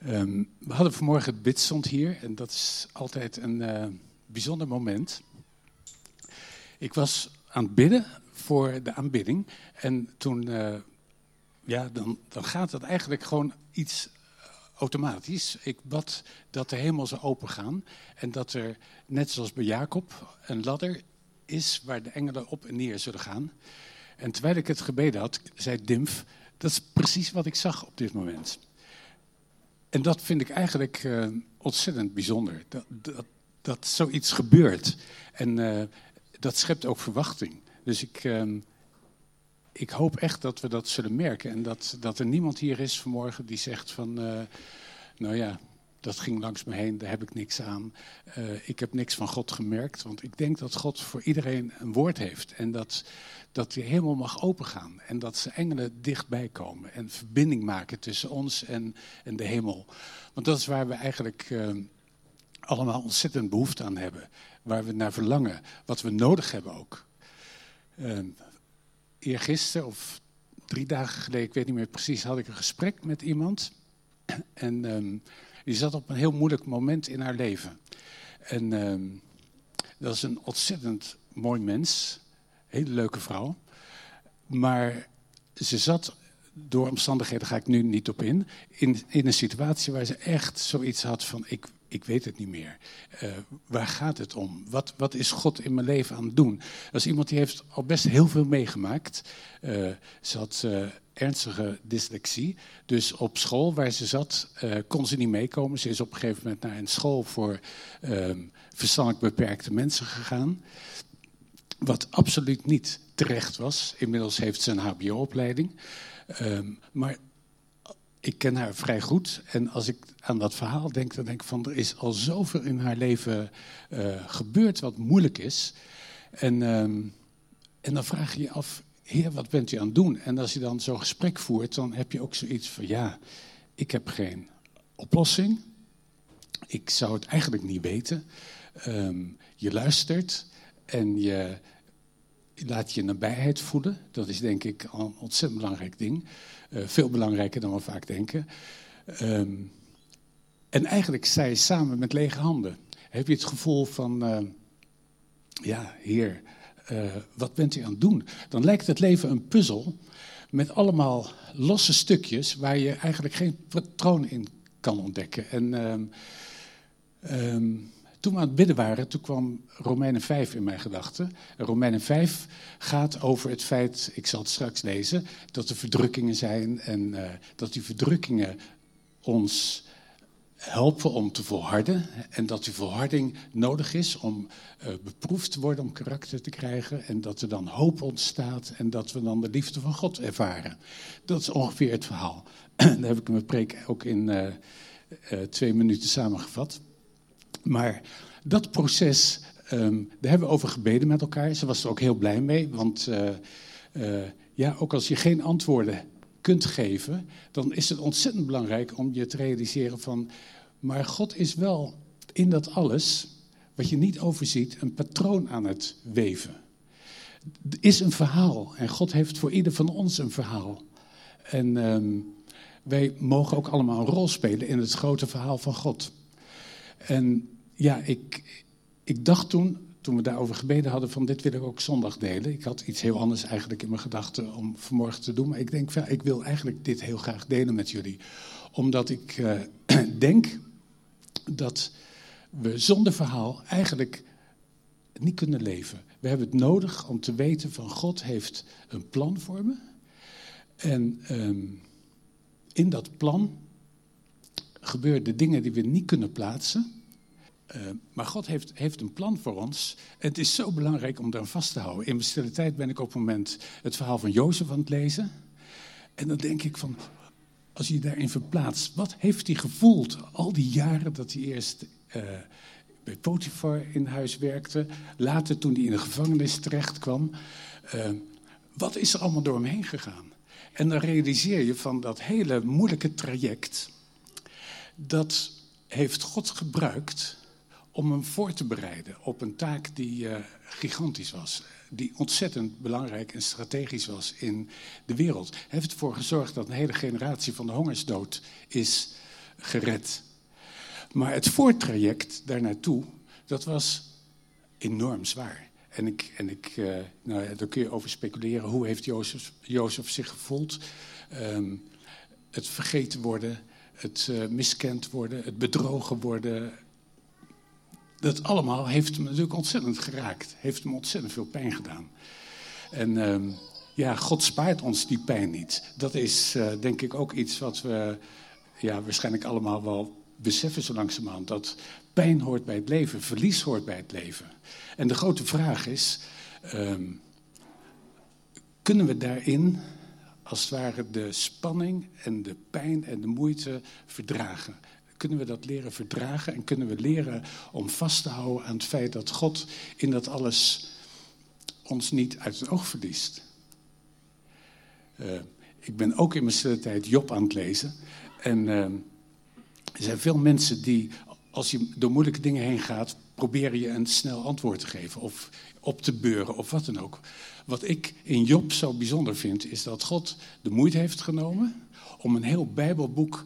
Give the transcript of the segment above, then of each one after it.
Ehm, we hadden vanmorgen het bidstond hier en dat is altijd een eh, bijzonder moment. Ik was aan het bidden voor de aanbidding en toen, eh, ja, dan, dan gaat het eigenlijk gewoon iets automatisch. Ik bad dat de hemel zou opengaan en dat er, net zoals bij Jacob, een ladder is waar de engelen op en neer zullen gaan. En terwijl ik het gebeden had, zei Dimf, dat is precies wat ik zag op dit moment. En dat vind ik eigenlijk uh, ontzettend bijzonder. Dat, dat, zoiets gebeurt. En uh, dat schept ook verwachting. Dus ik, uh, ik hoop echt dat we dat zullen merken. En dat, dat er niemand hier is vanmorgen die zegt van... nou ja, dat ging langs me heen, daar heb ik niks aan. Uh, ik heb niks van God gemerkt, want ik denk dat God voor iedereen een woord heeft. En dat, dat hij helemaal mag opengaan. En dat ze engelen dichtbij komen en verbinding maken tussen ons en, en de hemel. Want dat is waar we eigenlijk uh, allemaal ontzettend behoefte aan hebben. Waar we naar verlangen, wat we nodig hebben ook. Uh, eergisteren of drie dagen geleden, ik weet niet meer precies, had ik een gesprek met iemand. En... Um, die zat op een heel moeilijk moment in haar leven. En uh, dat is een ontzettend mooi mens. Hele leuke vrouw. Maar ze zat, door omstandigheden ga ik nu niet op in, in, in een situatie waar ze echt zoiets had van: ik, ik weet het niet meer. Uh, waar gaat het om? Wat, wat is God in mijn leven aan het doen? Dat is iemand die heeft al best heel veel meegemaakt. Uh, ze had uh, ernstige dyslexie. Dus op school waar ze zat, kon ze niet meekomen. Ze is op een gegeven moment naar een school voor ehm, verstandelijk beperkte mensen gegaan. Wat absoluut niet terecht was. Inmiddels heeft ze een HBO-opleiding. Um, maar ik ken haar vrij goed. En als ik aan dat verhaal denk, dan denk ik van er is al zoveel in haar leven uh, gebeurd wat moeilijk is. En, um, en dan vraag je je af, heer, wat bent u aan het doen? En als je dan zo'n gesprek voert, dan heb je ook zoiets van, ja, ik heb geen oplossing. Ik zou het eigenlijk niet weten. Um, je luistert en je laat je nabijheid voelen. Dat is denk ik een ontzettend belangrijk ding. Uh, veel belangrijker dan we vaak denken. Um, en eigenlijk sta je samen met lege handen. Heb je het gevoel van, uh, ja, Heer, uh, wat bent u aan het doen? Dan lijkt het leven een puzzel met allemaal losse stukjes waar je eigenlijk geen patroon in kan ontdekken. En um, um, toen we aan het bidden waren, toen kwam Romeinen 5 in mijn gedachten. Romeinen 5 gaat over het feit, ik zal het straks lezen, dat er verdrukkingen zijn en uh, dat die verdrukkingen ons helpen om te volharden. En dat die volharding nodig is om uh, beproefd te worden, om karakter te krijgen. En dat er dan hoop ontstaat en dat we dan de liefde van God ervaren. Dat is ongeveer het verhaal. Daar heb ik mijn preek ook in uh, uh, twee minuten samengevat. Maar dat proces, daar hebben we over gebeden met elkaar. Ze was er ook heel blij mee, want ja, ook als je geen antwoorden kunt geven, dan is het ontzettend belangrijk om je te realiseren van, maar God is wel in dat alles, wat je niet overziet, een patroon aan het weven. Er is een verhaal en God heeft voor ieder van ons een verhaal. En um, wij mogen ook allemaal een rol spelen in het grote verhaal van God. En ja, ik, ik dacht toen, toen we daarover gebeden hadden, van dit wil ik ook zondag delen. Ik had iets heel anders eigenlijk in mijn gedachten om vanmorgen te doen. Maar ik denk, ik wil eigenlijk dit heel graag delen met jullie. Omdat ik uh, denk dat we zonder verhaal eigenlijk niet kunnen leven. We hebben het nodig om te weten van God heeft een plan voor me. En um, in dat plan gebeuren de dingen die we niet kunnen plaatsen. Uh, maar God heeft, heeft een plan voor ons. Het is zo belangrijk om daar vast te houden. In mijn stille tijd ben ik op het moment het verhaal van Jozef aan het lezen. En dan denk ik van, als je daarin verplaatst, wat heeft hij gevoeld al die jaren dat hij eerst uh, bij Potifar in huis werkte, later toen hij in de gevangenis terecht kwam. Uh, wat is er allemaal door hem heen gegaan? En dan realiseer je van dat hele moeilijke traject, dat heeft God gebruikt om hem voor te bereiden op een taak die uh, gigantisch was. Die ontzettend belangrijk en strategisch was in de wereld. Hij heeft ervoor gezorgd dat een hele generatie van de hongersdood is gered. Maar het voortraject daarnaartoe, dat was enorm zwaar. En, ik, en ik, uh, nou ja, daar kun je over speculeren. Hoe heeft Jozef, Jozef zich gevoeld? Um, het vergeten worden, het uh, miskend worden, het bedrogen worden. Dat allemaal heeft hem natuurlijk ontzettend geraakt. Heeft hem ontzettend veel pijn gedaan. En um, ja, God spaart ons die pijn niet. Dat is uh, denk ik ook iets wat we ja, waarschijnlijk allemaal wel beseffen zo langzamerhand. Dat pijn hoort bij het leven, verlies hoort bij het leven. En de grote vraag is, um, kunnen we daarin als het ware de spanning en de pijn en de moeite verdragen? Kunnen we dat leren verdragen en kunnen we leren om vast te houden aan het feit dat God in dat alles ons niet uit het oog verliest? Uh, ik ben ook in mijn stille tijd Job aan het lezen. En uh, er zijn veel mensen die, als je door moeilijke dingen heen gaat, proberen je een snel antwoord te geven. Of op te beuren, of wat dan ook. Wat ik in Job zo bijzonder vind, is dat God de moeite heeft genomen om een heel Bijbelboek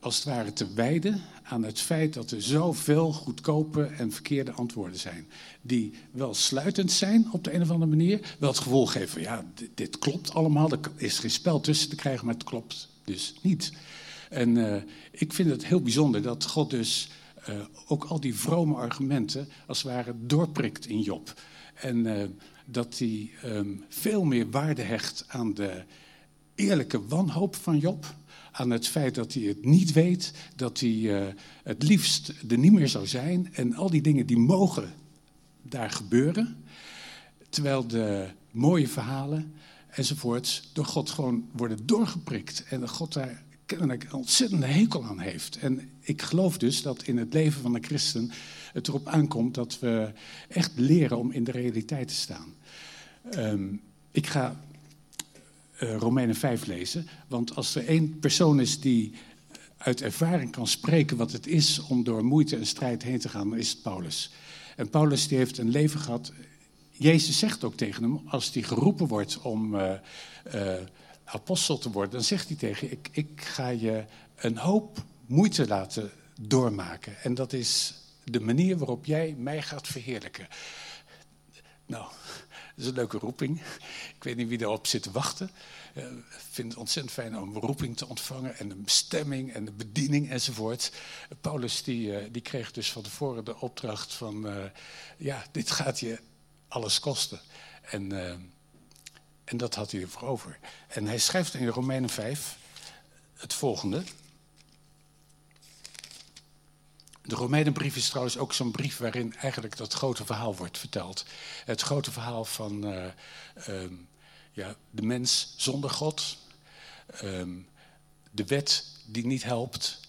als het ware te wijden aan het feit dat er zoveel goedkope en verkeerde antwoorden zijn. Die wel sluitend zijn op de een of andere manier, wel het gevoel geven van ja, dit, klopt allemaal, er is geen spel tussen te krijgen, maar het klopt dus niet. En uh, ik vind het heel bijzonder dat God dus uh, ook al die vrome argumenten als het ware doorprikt in Job. En dat hij um, veel meer waarde hecht aan de eerlijke wanhoop van Job. Aan het feit dat hij het niet weet, dat hij uh, het liefst er niet meer zou zijn. En al die dingen die mogen daar gebeuren. Terwijl de mooie verhalen enzovoorts door God gewoon worden doorgeprikt. En dat God daar kennelijk een ontzettende hekel aan heeft. En ik geloof dus dat in het leven van een christen het erop aankomt dat we echt leren om in de realiteit te staan. Um, ik ga uh, Romeinen 5 lezen, want als er één persoon is die uit ervaring kan spreken wat het is om door moeite en strijd heen te gaan, dan is het Paulus. En Paulus die heeft een leven gehad. Jezus zegt ook tegen hem, als hij geroepen wordt om uh, uh, apostel te worden, dan zegt hij tegen ik, ik ga je een hoop moeite laten doormaken. En dat is de manier waarop jij mij gaat verheerlijken. Nou, dat is een leuke roeping. Ik weet niet wie erop zit te wachten. Uh, ik vind het ontzettend fijn om een roeping te ontvangen en de bestemming en de bediening enzovoort. Paulus die, uh, die kreeg dus van tevoren de opdracht van, uh, ja, dit gaat je alles kosten. En en dat had hij ervoor over. En hij schrijft in Romeinen 5 het volgende. De Romeinenbrief is trouwens ook zo'n brief waarin eigenlijk dat grote verhaal wordt verteld. Het grote verhaal van uh, um, ja, de mens zonder God, um, de wet die niet helpt,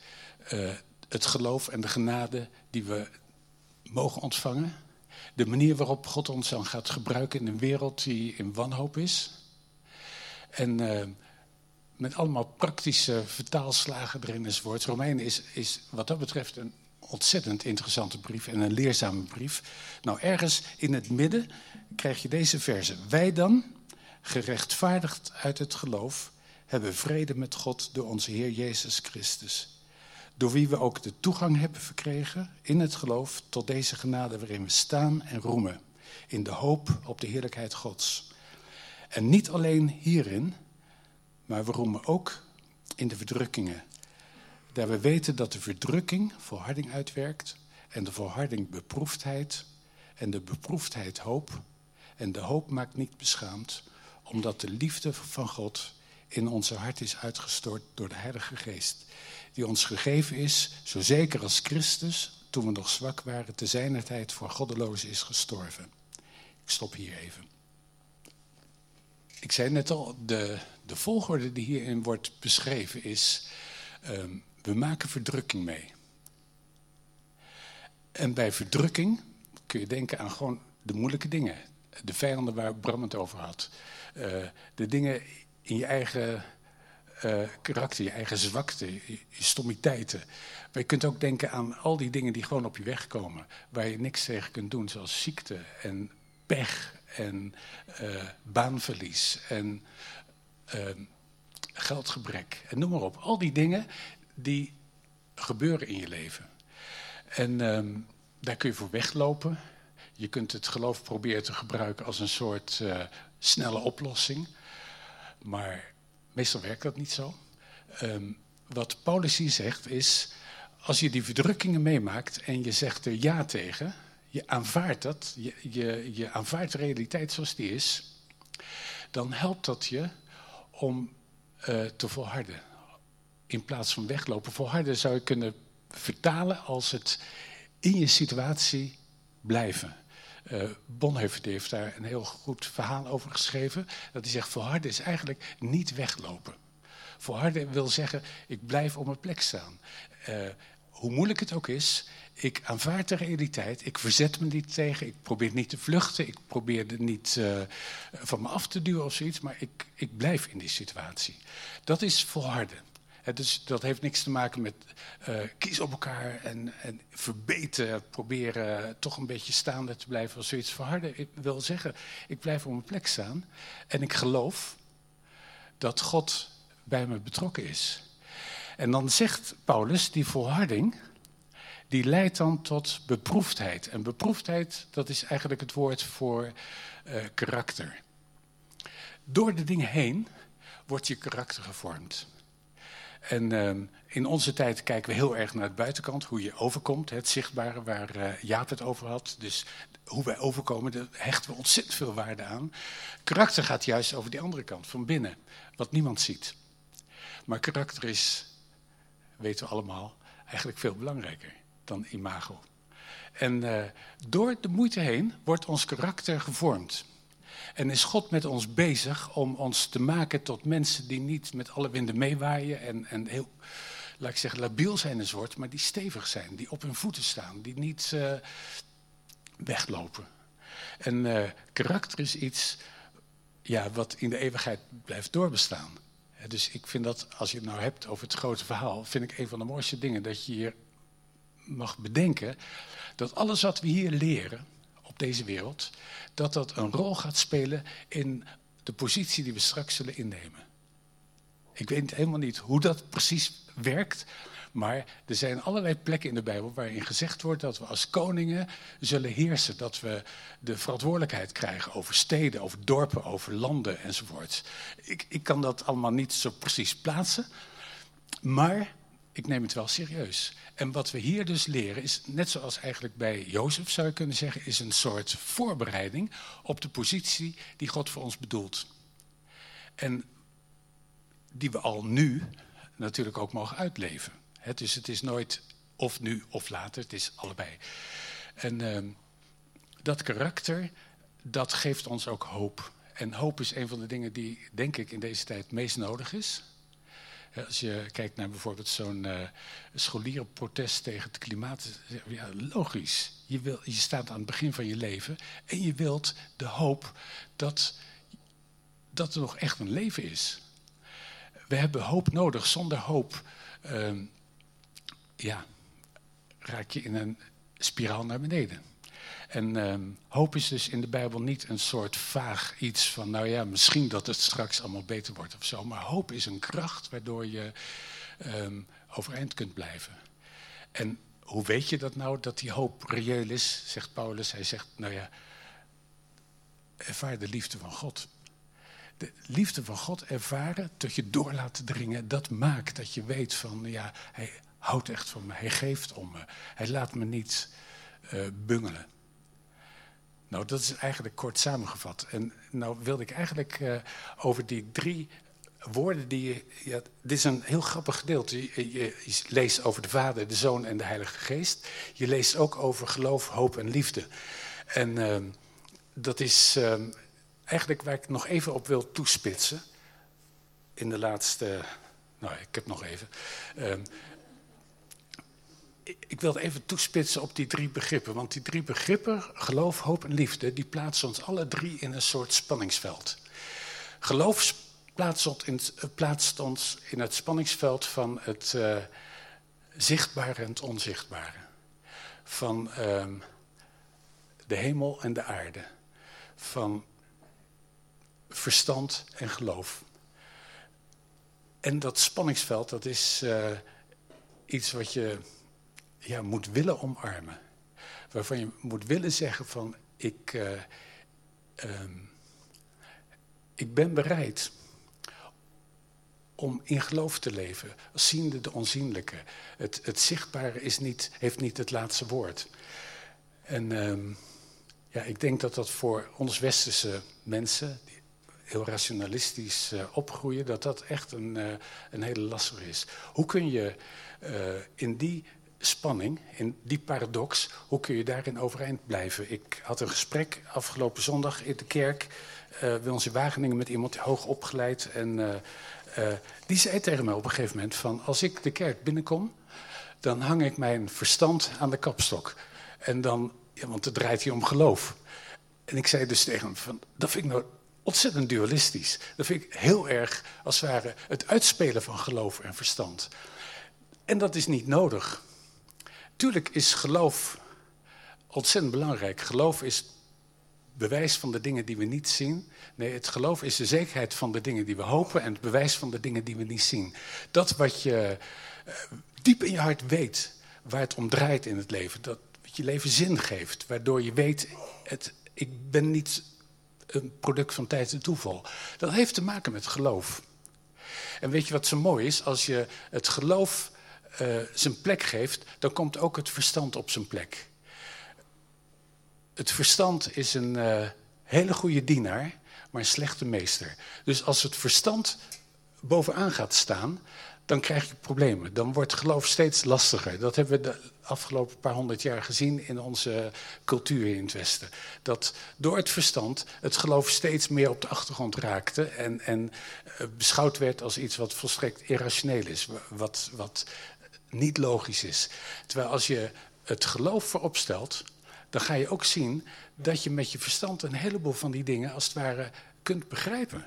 uh, het geloof en de genade die we mogen ontvangen de manier waarop God ons dan gaat gebruiken in een wereld die in wanhoop is. En uh, met allemaal praktische vertaalslagen erin enzovoort. Romeinen is, is wat dat betreft een ontzettend interessante brief en een leerzame brief. Nou, ergens in het midden krijg je deze verse. Wij dan, gerechtvaardigd uit het geloof, hebben vrede met God door onze Heer Jezus Christus door wie we ook de toegang hebben verkregen in het geloof tot deze genade waarin we staan en roemen, in de hoop op de heerlijkheid Gods. En niet alleen hierin, maar we roemen ook in de verdrukkingen, daar we weten dat de verdrukking volharding uitwerkt en de volharding beproefdheid en de beproefdheid hoop en de hoop maakt niet beschaamd, omdat de liefde van God in onze hart is uitgestort door de Heilige Geest die ons gegeven is, zo zeker als Christus, toen we nog zwak waren, te zijner tijd voor goddelozen is gestorven. Ik stop hier even. Ik zei net al, de, de volgorde die hierin wordt beschreven is, um, we maken verdrukking mee. En bij verdrukking kun je denken aan gewoon de moeilijke dingen. De vijanden waar Bram het over had. Uh, de dingen in je eigen uh, karakter, je eigen zwakte, je, stommiteiten. Maar je kunt ook denken aan al die dingen die gewoon op je weg komen, waar je niks tegen kunt doen, zoals ziekte en pech en uh, baanverlies en geldgebrek en noem maar op. Al die dingen die gebeuren in je leven. En ehm, daar kun je voor weglopen. Je kunt het geloof proberen te gebruiken als een soort uh, snelle oplossing. Maar meestal werkt dat niet zo. Um, wat Paulus hier zegt is, als je die verdrukkingen meemaakt en je zegt er ja tegen, je aanvaardt dat, je, je, je aanvaardt de realiteit zoals die is, dan helpt dat je om uh, te volharden. In plaats van weglopen. Volharden zou je kunnen vertalen als het in je situatie blijven. Uh, heeft daar een heel goed verhaal over geschreven. Dat hij zegt, volharden is eigenlijk niet weglopen. Volharden wil zeggen, ik blijf op mijn plek staan. Uh, hoe moeilijk het ook is, ik aanvaard de realiteit, ik verzet me niet tegen, ik probeer niet te vluchten, ik probeer het niet uh, van me af te duwen of zoiets, maar ik, ik blijf in die situatie. Dat is volharden. Dus dat heeft niks te maken met uh, kies op elkaar en, en verbeten, proberen toch een beetje staande te blijven of zoiets. Volharden ik wil zeggen, ik blijf op mijn plek staan en ik geloof dat God bij me betrokken is. En dan zegt Paulus, die volharding, die leidt dan tot beproefdheid. En beproefdheid, dat is eigenlijk het woord voor uh, karakter. Door de dingen heen wordt je karakter gevormd. En uh, in onze tijd kijken we heel erg naar de buitenkant, hoe je overkomt, het zichtbare waar uh, Jaap het over had. Dus hoe wij overkomen, daar hechten we ontzettend veel waarde aan. Karakter gaat juist over die andere kant, van binnen, wat niemand ziet. Maar karakter is, weten we allemaal, eigenlijk veel belangrijker dan imago. En uh, door de moeite heen wordt ons karakter gevormd. En is God met ons bezig om ons te maken tot mensen die niet met alle winden meewaaien en, en heel, laat ik zeggen, labiel zijn een soort, maar die stevig zijn, die op hun voeten staan, die niet uh, weglopen. En uh, karakter is iets ja, wat in de eeuwigheid blijft doorbestaan. Dus ik vind dat, als je het nou hebt over het grote verhaal, vind ik een van de mooiste dingen dat je hier mag bedenken dat alles wat we hier leren deze wereld, dat dat een rol gaat spelen in de positie die we straks zullen innemen. Ik weet helemaal niet hoe dat precies werkt, maar er zijn allerlei plekken in de Bijbel waarin gezegd wordt dat we als koningen zullen heersen. Dat we de verantwoordelijkheid krijgen over steden, over dorpen, over landen enzovoort. Ik, ik kan dat allemaal niet zo precies plaatsen, maar ik neem het wel serieus. En wat we hier dus leren is, net zoals eigenlijk bij Jozef zou je kunnen zeggen, is een soort voorbereiding op de positie die God voor ons bedoelt. En die we al nu natuurlijk ook mogen uitleven. dus het is nooit of nu of later, het is allebei. En uh, dat karakter, dat geeft ons ook hoop. En hoop is een van de dingen die, denk ik, in deze tijd meest nodig is. Als je kijkt naar bijvoorbeeld zo'n uh, scholierenprotest tegen het klimaat, ja, logisch. Je, wil, je staat aan het begin van je leven en je wilt de hoop dat, dat er nog echt een leven is. We hebben hoop nodig. Zonder hoop uh, ja, raak je in een spiraal naar beneden. En uh, hoop is dus in de Bijbel niet een soort vaag iets van, nou ja, misschien dat het straks allemaal beter wordt of zo. Maar hoop is een kracht waardoor je um, overeind kunt blijven. En hoe weet je dat nou, dat die hoop reëel is, zegt Paulus. Hij zegt, nou ja, ervaar de liefde van God. De liefde van God ervaren, tot je door laten dringen, dat maakt dat je weet van, ja, hij houdt echt van me, hij geeft om me. Hij laat me niet uh, bungelen. Nou, dat is eigenlijk kort samengevat. En nou wilde ik eigenlijk uh, over die drie woorden die je... Ja, dit is een heel grappig gedeelte. Je, je, leest over de Vader, de Zoon en de Heilige Geest. Je leest ook over geloof, hoop en liefde. En uh, dat is uh, eigenlijk waar ik nog even op wil toespitsen. In de laatste... Nou, ik heb nog even ik wil even toespitsen op die drie begrippen. Want die drie begrippen, geloof, hoop en liefde, die plaatsen ons alle drie in een soort spanningsveld. Geloof plaatst ons in, in het spanningsveld van het uh, zichtbare en het onzichtbare. Van uh, de hemel en de aarde. Van verstand en geloof. En dat spanningsveld, dat is uh, iets wat je ja, moet willen omarmen. Waarvan je moet willen zeggen van ik, uh, um, ik ben bereid om in geloof te leven, ziende de onzienlijke. Het, het zichtbare is niet, heeft niet het laatste woord. En um, ja, ik denk dat dat voor ons westerse mensen, die heel rationalistisch uh, opgroeien, dat dat echt een, uh, een hele lastige is. Hoe kun je in die spanning, in die paradox, hoe kun je daarin overeind blijven? Ik had een gesprek afgelopen zondag in de kerk bij ons in Wageningen met iemand hoog opgeleid. En die zei tegen mij op een gegeven moment van, als ik de kerk binnenkom, dan hang ik mijn verstand aan de kapstok. En dan ja, want het draait hier om geloof. En ik zei dus tegen hem, van, dat vind ik nou ontzettend dualistisch. Dat vind ik heel erg, als het ware, het uitspelen van geloof en verstand. En dat is niet nodig. Tuurlijk is geloof ontzettend belangrijk. Geloof is bewijs van de dingen die we niet zien. Nee, het geloof is de zekerheid van de dingen die we hopen en het bewijs van de dingen die we niet zien. Dat wat je uh, diep in je hart weet, waar het om draait in het leven, dat, je leven zin geeft. Waardoor je weet, het, ik ben niet een product van tijd en toeval. Dat heeft te maken met geloof. En weet je wat zo mooi is? Als je het geloof uh, zijn plek geeft, dan komt ook het verstand op zijn plek. Het verstand is een uh, hele goede dienaar, maar een slechte meester. Dus als het verstand bovenaan gaat staan, dan krijg je problemen. Dan wordt geloof steeds lastiger. Dat hebben we de afgelopen paar honderd jaar gezien in onze cultuur in het Westen. Dat door het verstand het geloof steeds meer op de achtergrond raakte en, en eh, beschouwd werd als iets wat volstrekt irrationeel is, wat, wat niet logisch is. Terwijl als je het geloof voorop stelt, dan ga je ook zien dat je met je verstand een heleboel van die dingen als het ware kunt begrijpen,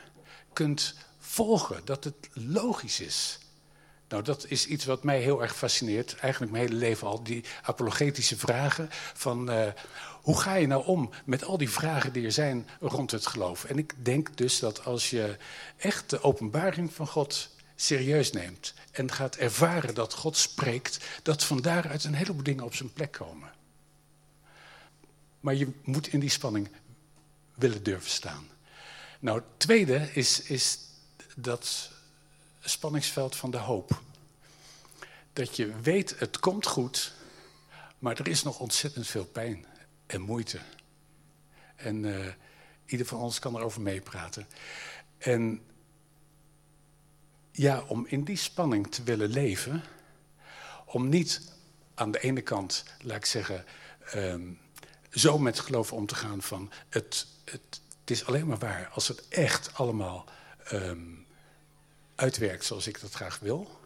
kunt volgen, dat het logisch is. Nou, dat is iets wat mij heel erg fascineert, eigenlijk mijn hele leven al, die apologetische vragen van uh, hoe ga je nou om met al die vragen die er zijn rond het geloof? En ik denk dus dat als je echt de openbaring van God serieus neemt en gaat ervaren dat God spreekt, dat van daaruit een heleboel dingen op zijn plek komen. Maar je moet in die spanning willen durven staan. Nou, het tweede is, is dat spanningsveld van de hoop. Dat je weet, het komt goed, maar er is nog ontzettend veel pijn en moeite. En uh, ieder van ons kan erover meepraten. En ja, om in die spanning te willen leven, om niet aan de ene kant, laat ik zeggen, um, zo met geloof om te gaan van het, het, is alleen maar waar als het echt allemaal um, uitwerkt zoals ik dat graag wil.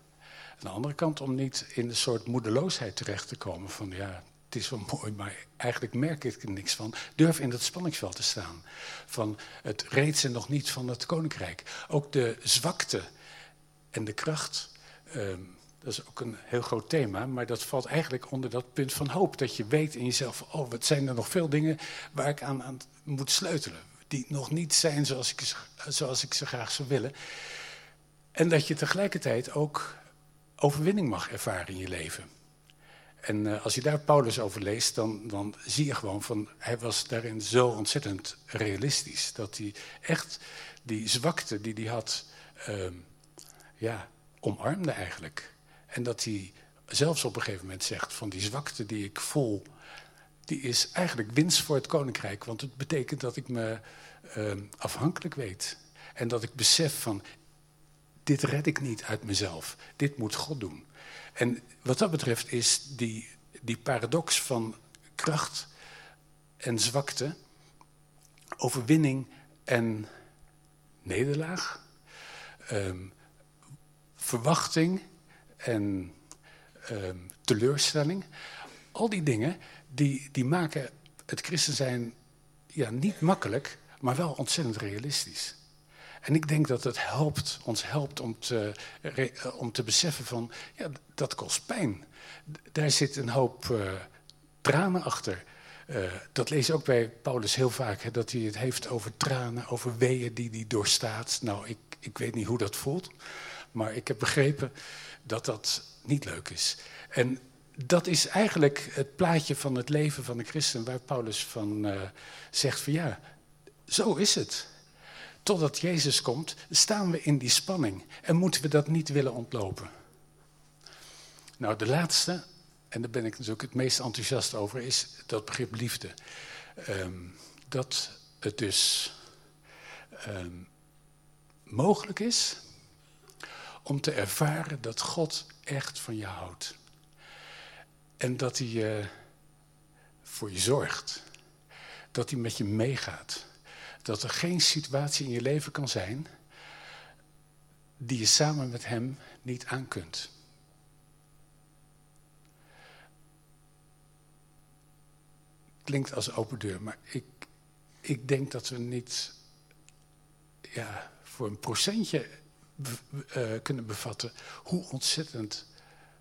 Aan de andere kant om niet in een soort moedeloosheid terecht te komen van ja, het is wel mooi, maar eigenlijk merk ik er niks van. Durf in dat spanningsveld te staan. Van het reeds en nog niet van het koninkrijk. Ook de zwakte en de kracht. Um, dat is ook een heel groot thema, maar dat valt eigenlijk onder dat punt van hoop. Dat je weet in jezelf, oh, wat zijn er nog veel dingen waar ik aan, aan moet sleutelen. Die nog niet zijn zoals ik, zoals ik ze graag zou willen. En dat je tegelijkertijd ook overwinning mag ervaren in je leven. En uh, als je daar Paulus over leest, dan, dan zie je gewoon van, hij was daarin zo ontzettend realistisch. Dat hij echt die zwakte die hij had, uh, ja, omarmde eigenlijk. En dat hij zelfs op een gegeven moment zegt van die zwakte die ik voel, die is eigenlijk winst voor het koninkrijk. Want het betekent dat ik me uh, afhankelijk weet. En dat ik besef van, dit red ik niet uit mezelf. Dit moet God doen. En wat dat betreft is die, die paradox van kracht en zwakte, overwinning en nederlaag, um, verwachting en um, teleurstelling. Al die dingen die, die maken het christen zijn ja, niet makkelijk, maar wel ontzettend realistisch. En ik denk dat het helpt, ons helpt om te, om te beseffen van, ja, dat kost pijn. Daar zit een hoop uh, tranen achter. Uh, dat lees je ook bij Paulus heel vaak, hè, dat hij het heeft over tranen, over weeën die hij doorstaat. Nou, ik, ik weet niet hoe dat voelt, maar ik heb begrepen dat dat niet leuk is. En dat is eigenlijk het plaatje van het leven van de christen, waar Paulus van uh, zegt van ja, zo is het. Totdat Jezus komt, staan we in die spanning en moeten we dat niet willen ontlopen. Nou, de laatste, en daar ben ik natuurlijk het meest enthousiast over, is dat begrip liefde. Um, dat het dus um, mogelijk is om te ervaren dat God echt van je houdt. En dat hij uh, voor je zorgt. Dat hij met je meegaat. Dat er geen situatie in je leven kan zijn die je samen met hem niet aan kunt. Klinkt als open deur, maar ik, ik denk dat we niet ja, voor een procentje uh, kunnen bevatten hoe ontzettend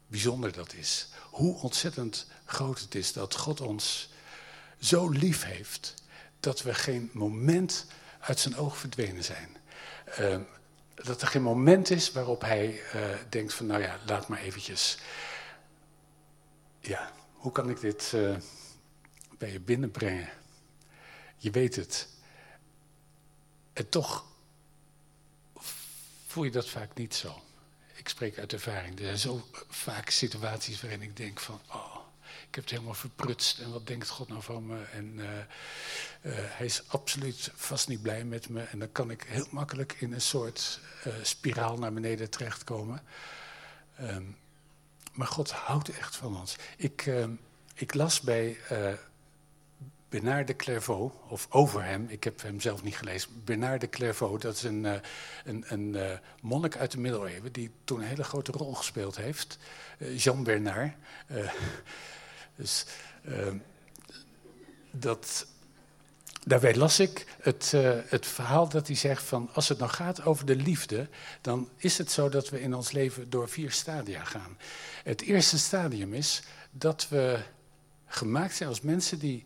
bijzonder dat is. Hoe ontzettend groot het is dat God ons zo lief heeft dat we geen moment uit zijn oog verdwenen zijn. Uh, dat er geen moment is waarop hij uh, denkt van nou ja, laat maar eventjes. Ja, hoe kan ik dit uh, bij je binnenbrengen? Je weet het. En toch voel je dat vaak niet zo. Ik spreek uit ervaring. Er zijn zo vaak situaties waarin ik denk van, oh, ik heb het helemaal verprutst. En wat denkt God nou van me? En uh, uh, hij is absoluut vast niet blij met me. En dan kan ik heel makkelijk in een soort uh, spiraal naar beneden terechtkomen. Um, maar God houdt echt van ons. Ik, ehm, ik las bij Bernard de Clairvaux, of over hem, ik heb hem zelf niet gelezen. Bernard de Clairvaux, dat is een, uh, een, een uh, monnik uit de middeleeuwen... die toen een hele grote rol gespeeld heeft. Uh, Jean Bernard. dus dat... Daarbij las ik het, het verhaal dat hij zegt van... als het nou gaat over de liefde... dan is het zo dat we in ons leven door vier stadia gaan. Het eerste stadium is dat we gemaakt zijn als mensen die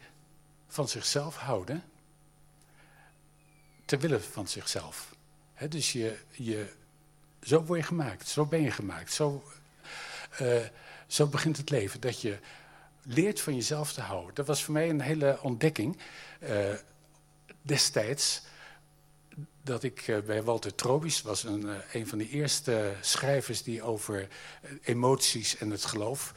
van zichzelf houden, ter wille van zichzelf. dus je, je, zo word je gemaakt, zo ben je gemaakt, zo, uh, zo begint het leven. Dat je leert van jezelf te houden. Dat was voor mij een hele ontdekking uh, destijds. Dat ik uh, bij Walter Trobisch was een, een van de eerste schrijvers die over emoties en het geloof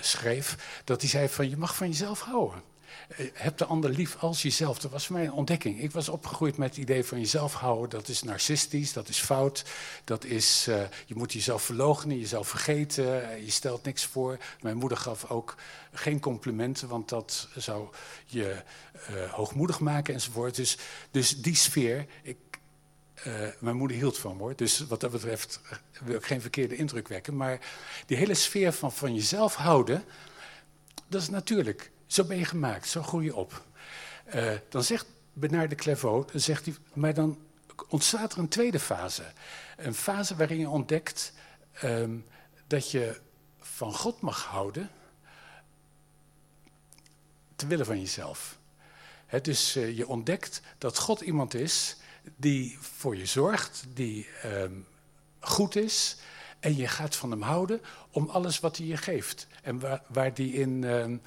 schreef. Dat hij zei van je mag van jezelf houden. Eh, heb de ander lief als jezelf. Dat was voor mij een ontdekking. Ik was opgegroeid met het idee van jezelf houden. Dat is narcistisch, dat is fout. Dat is, uh, je moet jezelf verloochenen, jezelf vergeten. Eh, je stelt niks voor. Mijn moeder gaf ook geen complimenten, want dat zou je hoogmoedig maken enzovoort. Dus, dus die sfeer, ik, mijn moeder hield van hoor. Dus wat dat betreft wil ik geen verkeerde indruk wekken. Maar die hele sfeer van van jezelf houden, dat is natuurlijk. Zo ben je gemaakt, zo groei je op. Uh, dan zegt Bernard de Clairvaux, dan zegt hij, maar dan ontstaat er een tweede fase. Een fase waarin je ontdekt um, dat je van God mag houden, te willen van jezelf. He, dus uh, je ontdekt dat God iemand is die voor je zorgt, die um, goed is. En je gaat van hem houden om alles wat hij je geeft. En waar, die in... Um,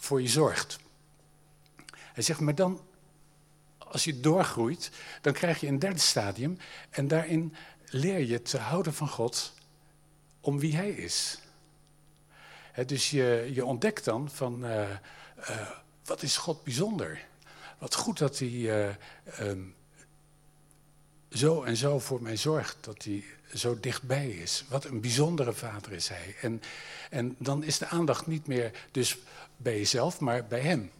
voor je zorgt. Hij zegt, maar dan, als je doorgroeit, dan krijg je een derde stadium. En daarin leer je te houden van God om wie Hij is. dus je, je ontdekt dan van, uh, uh, wat is God bijzonder? Wat goed dat Hij uh, um, zo en zo voor mij zorgt, dat Hij zo dichtbij is. Wat een bijzondere vader is Hij. En, en dan is de aandacht niet meer dus bij jezelf, maar bij hem.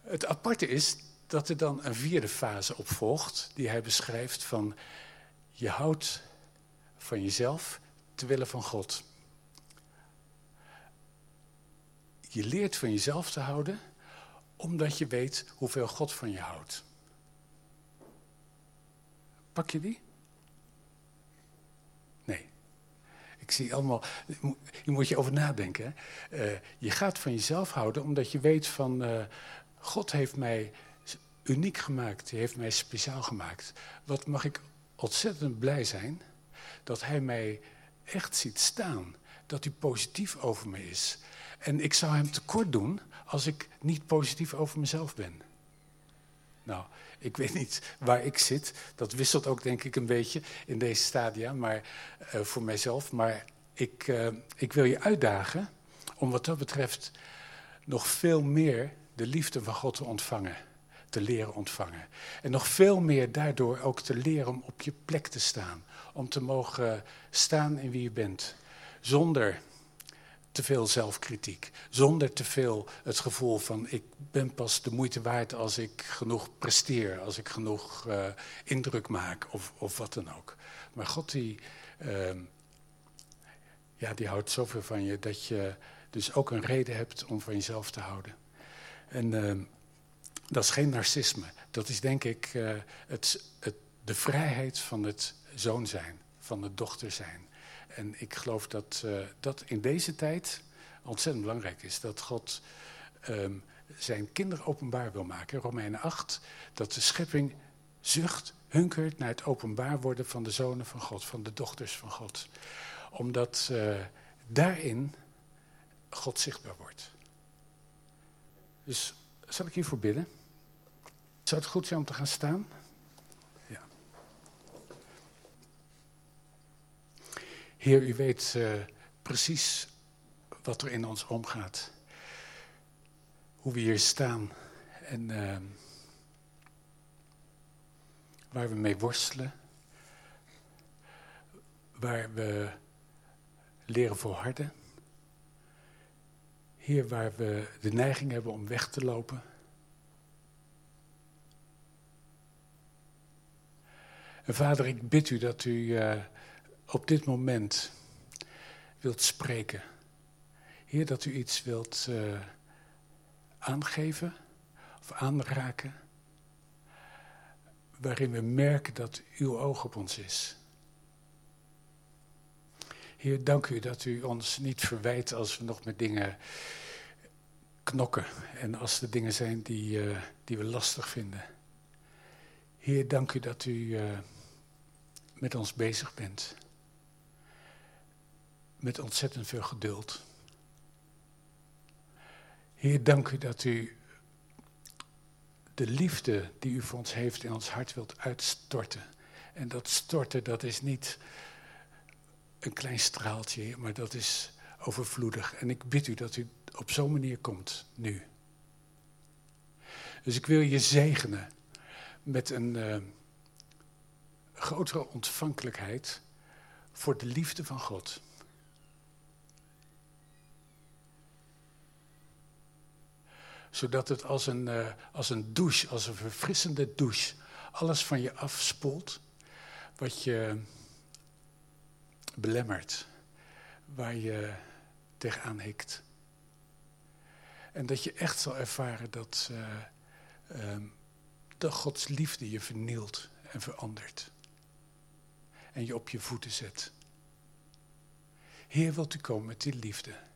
Het aparte is dat er dan een vierde fase op volgt, die hij beschrijft van je houdt van jezelf te willen van God. Je leert van jezelf te houden omdat je weet hoeveel God van je houdt. Pak je die? Ik zie allemaal, je moet je over nadenken. Uh, je gaat van jezelf houden omdat je weet van, uh, God heeft mij uniek gemaakt, hij heeft mij speciaal gemaakt. Wat mag ik ontzettend blij zijn dat hij mij echt ziet staan. Dat hij positief over me is. En ik zou hem tekort doen als ik niet positief over mezelf ben. Nou, ik weet niet waar ik zit. Dat wisselt ook denk ik een beetje in deze stadia, maar uh, voor mijzelf. Maar ik, uh, ik wil je uitdagen om wat dat betreft nog veel meer de liefde van God te ontvangen, te leren ontvangen. En nog veel meer daardoor ook te leren om op je plek te staan. Om te mogen staan in wie je bent. Zonder te veel zelfkritiek. Zonder te veel het gevoel van ik ben pas de moeite waard als ik genoeg presteer, als ik genoeg uh, indruk maak of, of wat dan ook. Maar God die, uh, ja, die houdt zoveel van je dat je dus ook een reden hebt om van jezelf te houden. En uh, dat is geen narcisme. Dat is denk ik uh, het, het, de vrijheid van het zoon zijn, van het dochter zijn. En ik geloof dat uh, dat in deze tijd ontzettend belangrijk is. Dat God um, zijn kinderen openbaar wil maken. Romeinen 8, dat de schepping zucht, hunkert naar het openbaar worden van de zonen van God, van de dochters van God. Omdat uh, daarin God zichtbaar wordt. Dus zal ik hiervoor bidden? Zou het goed zijn om te gaan staan? Heer, u weet uh, precies wat er in ons omgaat. Hoe we hier staan en uh, waar we mee worstelen. Waar we leren volharden. Hier waar we de neiging hebben om weg te lopen. En vader, ik bid u dat u uh, op dit moment wilt spreken. Heer, dat u iets wilt uh, aangeven of aanraken. Waarin we merken dat uw oog op ons is. Heer, dank u dat u ons niet verwijt als we nog met dingen knokken. En als er dingen zijn die, uh, die we lastig vinden. Heer, dank u dat u uh, met ons bezig bent. Met ontzettend veel geduld. Heer, dank u dat u de liefde die u voor ons heeft in ons hart wilt uitstorten. En dat storten, dat is niet een klein straaltje, maar dat is overvloedig. En ik bid u dat u op zo'n manier komt, nu. Dus ik wil je zegenen met een uh, grotere ontvankelijkheid voor de liefde van God. Zodat het als een, uh, als een douche, als een verfrissende douche, alles van je afspoelt wat je belemmert, waar je tegenaan hikt. En dat je echt zal ervaren dat, uh, uh, dat Gods liefde je vernielt en verandert. En je op je voeten zet. Heer, wilt u komen met die liefde?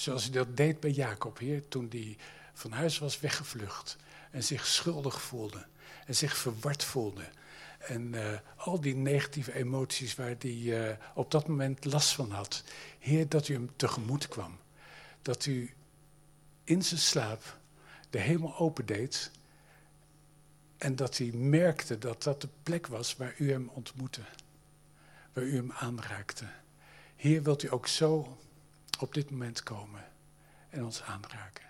Zoals u dat deed bij Jacob, Heer, toen hij van huis was weggevlucht en zich schuldig voelde en zich verward voelde. En uh, al die negatieve emoties waar hij uh, op dat moment last van had. Heer, dat u hem tegemoet kwam. Dat u in zijn slaap de hemel opendeed. En dat hij merkte dat dat de plek was waar u hem ontmoette. Waar u hem aanraakte. Heer, wilt u ook zo op dit moment komen en ons aanraken.